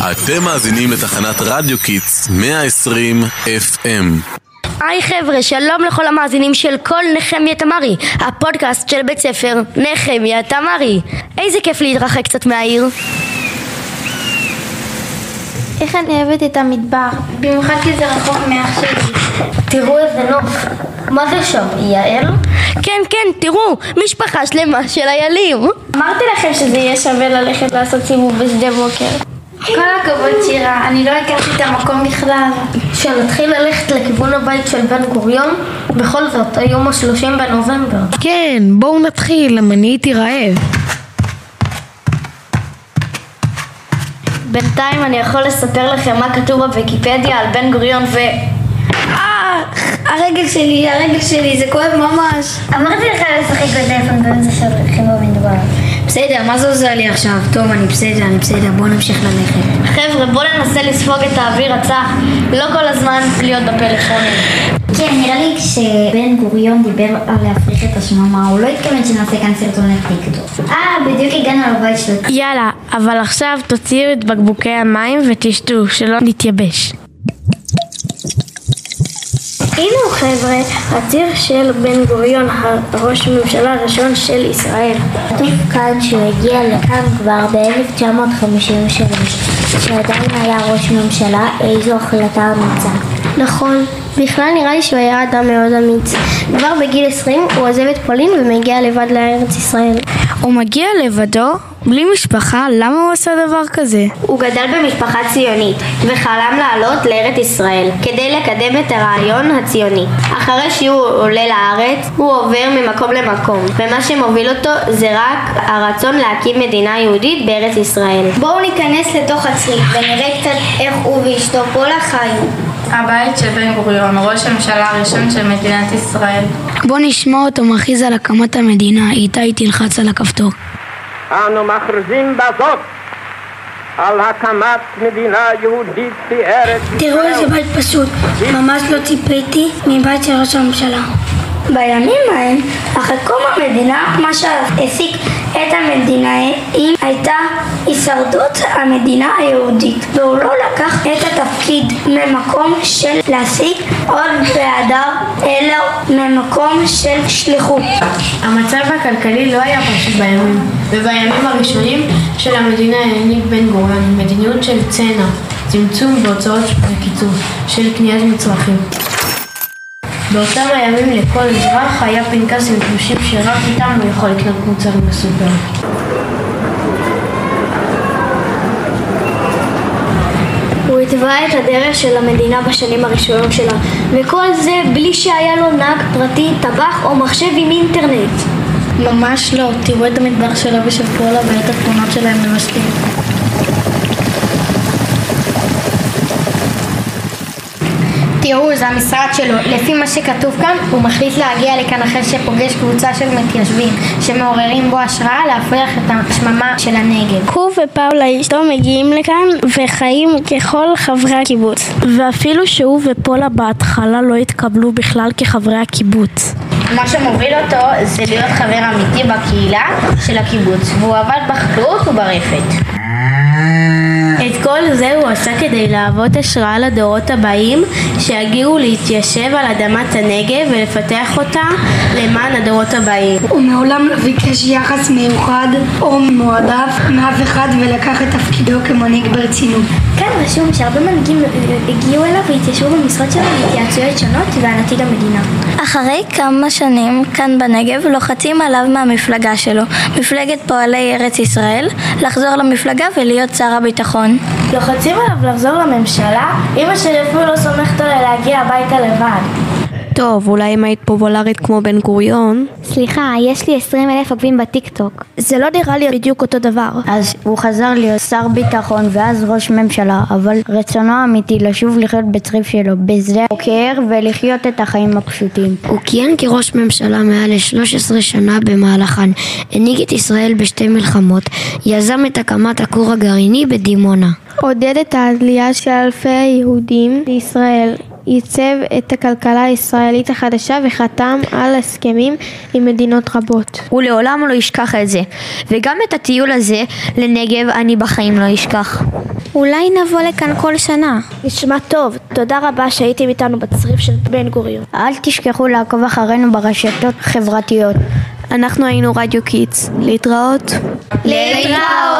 אתם מאזינים לתחנת רדיו קידס 120 FM. היי חבר'ה, שלום לכל המאזינים של כל נחמיה תמרי, הפודקאסט של בית ספר נחמיה תמרי. איזה כיף להתרחק קצת מהעיר. איך אני אוהבת את המדבר, במיוחד כי זה רחוק מאח שלי. תראו איזה נוף. מה זה שם, יעל? כן, כן, תראו, משפחה שלמה של איילים. אמרתי לכם שזה יהיה שווה ללכת לעשות סיבוב בשדה בוקר. כל הכבוד שירה, אני לא הכרתי את המקום בכלל. שנתחיל ללכת לכיוון הבית של בן גוריון? בכל זאת, היום ה-30 בנובמבר. כן, בואו נתחיל, למה אני הייתי רעב. בינתיים אני יכול לספר לכם מה כתוב בוויקיפדיה על בן גוריון ו... אה, הרגל שלי, הרגל שלי, זה כואב ממש. אמרתי לך לשחק בטלפון באמצע של מדבר. בסדר, מה זה עוזר לי עכשיו? טוב, אני בסדר, אני בסדר, בואו נמשיך ללכת. חבר'ה, בואו ננסה לספוג את האוויר הצח, לא כל הזמן להיות בפלאפונים. כן, נראה לי כשבן גוריון דיבר על להפריך את השממה, הוא לא התכוון שנעשה כאן סרטון לטיקטוק. אה, בדיוק הגענו לבית שלו. יאללה, אבל עכשיו תוציאו את בקבוקי המים ותשתו, שלא נתייבש. הנה חבר'ה, הציר של בן גוריון, הראש הממשלה הראשון של ישראל. כתוב כאן שהוא הגיע לכאן כבר ב-1953, שעדיין היה ראש ממשלה, איזו החלטה אמיצה. נכון, בכלל נראה לי שהוא היה אדם מאוד אמיץ. כבר בגיל 20 הוא עוזב את פולין ומגיע לבד לארץ ישראל. הוא מגיע לבדו, בלי משפחה, למה הוא עשה דבר כזה? הוא גדל במשפחה ציונית וחלם לעלות לארץ ישראל כדי לקדם את הרעיון הציוני. אחרי שהוא עולה לארץ הוא עובר ממקום למקום ומה שמוביל אותו זה רק הרצון להקים מדינה יהודית בארץ ישראל. בואו ניכנס לתוך הצריף ונראה קצת איך הוא ואשתו פולה חיו. הבית של בן גוריון, ראש הממשלה הראשון של מדינת ישראל. בוא נשמע אותו מכריז על הקמת המדינה, איתי תלחץ על הכפתור. אנו מכריזים בזאת על הקמת מדינה יהודית בארץ ישראל. תראו איזה בית פשוט, ממש לא ציפיתי מבית של ראש הממשלה. בימים ההם, אחרי קום המדינה, מה שהעסיק את המדינאים הייתה הישרדות המדינה היהודית והוא לא לקח את התפקיד ממקום של להשיג עוד בהדר אלא ממקום של שליחות. המצב הכלכלי לא היה פשוט בימים, ובימים הראשונים של המדינה העניק בן גוריון מדיניות של צנע, צמצום בהוצאות וקיצור של קניית מצרכים. באותם הימים לכל אזרח היה פנקס עם תלושים שרק איתם הוא יכול לקנות מוצרים בסופר. הוא התווה את הדרך של המדינה בשנים הראשונות שלה, וכל זה בלי שהיה לו נהג פרטי, טבח או מחשב עם אינטרנט. ממש לא, תראו את המטבח של אבי של פולה ואת התמונות שלהם למשקיעים. תראו, זה המשרד שלו. לפי מה שכתוב כאן, הוא מחליט להגיע לכאן אחרי שפוגש קבוצה של מתיישבים שמעוררים בו השראה להפריח את השממה של הנגב. הוא ופאולה אשתו מגיעים לכאן וחיים ככל חברי הקיבוץ. ואפילו שהוא ופולה בהתחלה לא התקבלו בכלל כחברי הקיבוץ. מה שמוביל אותו זה להיות חבר אמיתי בקהילה של הקיבוץ והוא עבד בחקלאות וברפת. את כל זה הוא עשה כדי להוות השראה לדורות הבאים שיגיעו להתיישב על אדמת הנגב ולפתח אותה למען הדורות הבאים. הוא מעולם לא ביקש יחס מיוחד או מועדף מאף אחד ולקח את תפקידו כמנהיג ברצינות. כאן רשום שהרבה מנהיגים הגיעו אליו והתיישבו במשרות שלו בהתייעצויות שונות ועל עתיד המדינה. אחרי כמה שנים כאן בנגב לוחצים עליו מהמפלגה שלו, מפלגת פועלי ארץ ישראל, לחזור למפלגה ולהיות שר הביטחון. לוחצים עליו לחזור לממשלה? אמא שלי אפילו לא סומכת עליה להגיע הביתה לבד. טוב, אולי אם היית פופולרית כמו בן גוריון? סליחה, יש לי 20 אלף עוקבים בטיקטוק. זה לא נראה לי בדיוק אותו דבר. אז הוא חזר להיות שר ביטחון ואז ראש ממשלה, אבל רצונו האמיתי לשוב לחיות בצריף שלו, בשדה בוקר ולחיות את החיים הפשוטים. הוא כיהן כראש ממשלה מעל ל-13 שנה במהלכן, הנהיג את ישראל בשתי מלחמות, יזם את הקמת הכור הגרעיני בדימונה. עודד את העלייה של אלפי היהודים לישראל ייצב את הכלכלה הישראלית החדשה וחתם על הסכמים עם מדינות רבות. הוא לעולם לא ישכח את זה, וגם את הטיול הזה לנגב אני בחיים לא אשכח. אולי נבוא לכאן כל שנה. נשמע טוב, תודה רבה שהייתם איתנו בצריף של בן גוריון. אל תשכחו לעקוב אחרינו ברשתות חברתיות. אנחנו היינו רדיו קיטס. להתראות. להתראות.